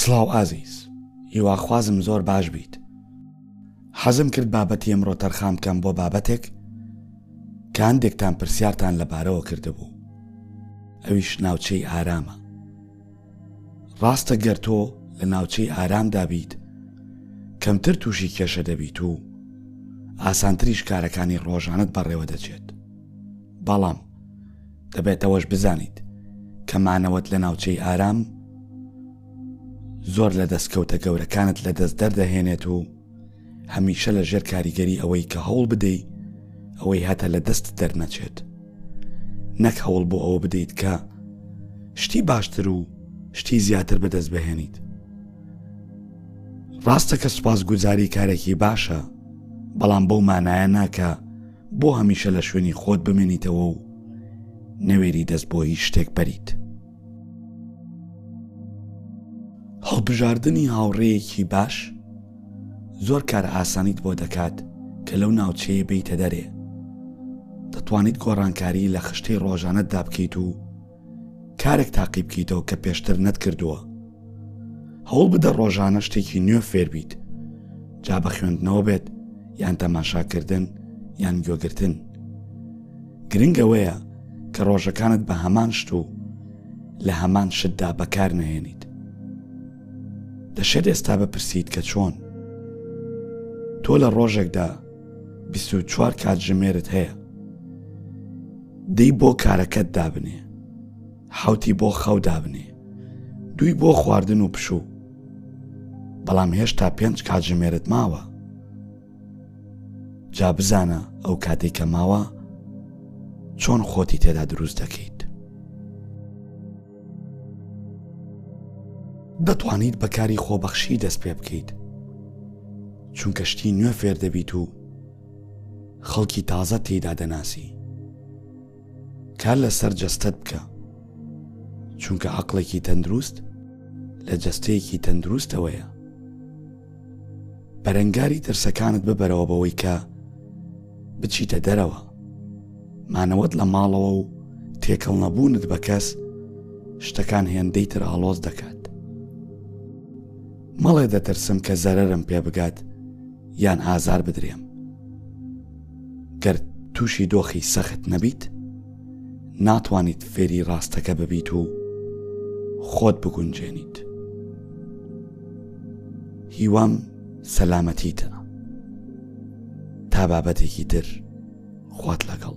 سڵاو ئازیز هیواخوازم زۆر باش بیت حەزم کرد بابەتی ئەمڕۆ تەرخان بکەم بۆ بابەتێک کە هەندێکتان پرسیارتان لەبارەوە کردبوو ئەویش ناوچەی ئارامە ڕاستە گەر تۆ لە ناوچەی ئارامدا بیت کەمتر تووشی کێشە دەبیت و ئاسانتریش کارەکانی ڕۆژانەت بەڕێوە دەچێت بەڵام دەبێت ئەوەش بزانیت کە مانەوەت لە ناوچەی ئارام زۆر لە دەستکەوتە گەورەکانت لە دەست دەردەهێنێت و هەمیشە لە ژێر کاریگەری ئەوەی کە هەوڵ بدەی ئەوەی هاتە لە دەست دەرنەچێت نەک هەوڵ بۆ ئەوە بدەیت کە شتی باشتر و شتی زیاتر بەدەست بهێنیت ڕاستە کە سوپاس گوزاری کارێکی باشە بەڵام بەو مانایە ناکە بۆ هەمیشە لە شوێنی خۆت بمێنیتەوە و نەوێری دەست بۆ هیچ شتێک بەریت هەڵبژاردنی هاوڕێیەکی باش زۆر کار ئاسانیت بۆ دەکات کە لەو ناوچەیە بیتە دەرێ دەتوانیت گۆڕانکاری لە خشتەی ڕۆژانەتدا بکەیت و کارێک تاقی بکەیتەوە کە پێشتر نەتکردووە هەوڵ بدە ڕۆژانە شتێکی نوێ فێربیت جا بە خوێندنەوە بێت یان تەماشاکردن یان گوێگرتن گرنگ ئەوەیە کە ڕۆژەکانت بە هەمان شت و لە هەمان شتدا بەکار نەهێنیت دەشێت ئێستا بپرسیت کە چۆن تۆ لە ڕۆژێکدا 24 کاتژمێرت هەیە دەی بۆ کارەکەت دابنێ حوتی بۆ خەو دابنێ دوی بۆ خواردن و پشوو بەڵام هێشتا پێنج کاتژمێرت ماوە جا بزانە ئەو کاتەی کە ماوە چۆن خۆتی تێدا دروست دەکەیت. دەتوانیت بە کاری خۆبەخشی دەست پێ بکەیت چونکە شتی نوێ فێر دەبیت و خەڵکی تازە تێدا دەناسی کار لەسەر جەستەت بکە چونکە عقلێکی تەندروست لە جەستەیەکی تەندروستەوەیە بەرەنگاری ترسەکانت ببەرەوە بەوەی کە بچیتە دەرەوە مانەوەت لە ماڵەوە و تێکەڵ نەبوونت بە کەس شتەکان هێندەی تر ئاڵۆز دەکات مەڵێ دەترسم کە زەرەرم پێ بگات یان ئازار بدرێم گەر تووشی دۆخی سەخت نەبیت ناتوانیت فێری ڕاستەکە ببیت و خۆت بگونجێنیت هیوام سەلامەتیتە تا بابەتێکی تر خوات لەگەڵ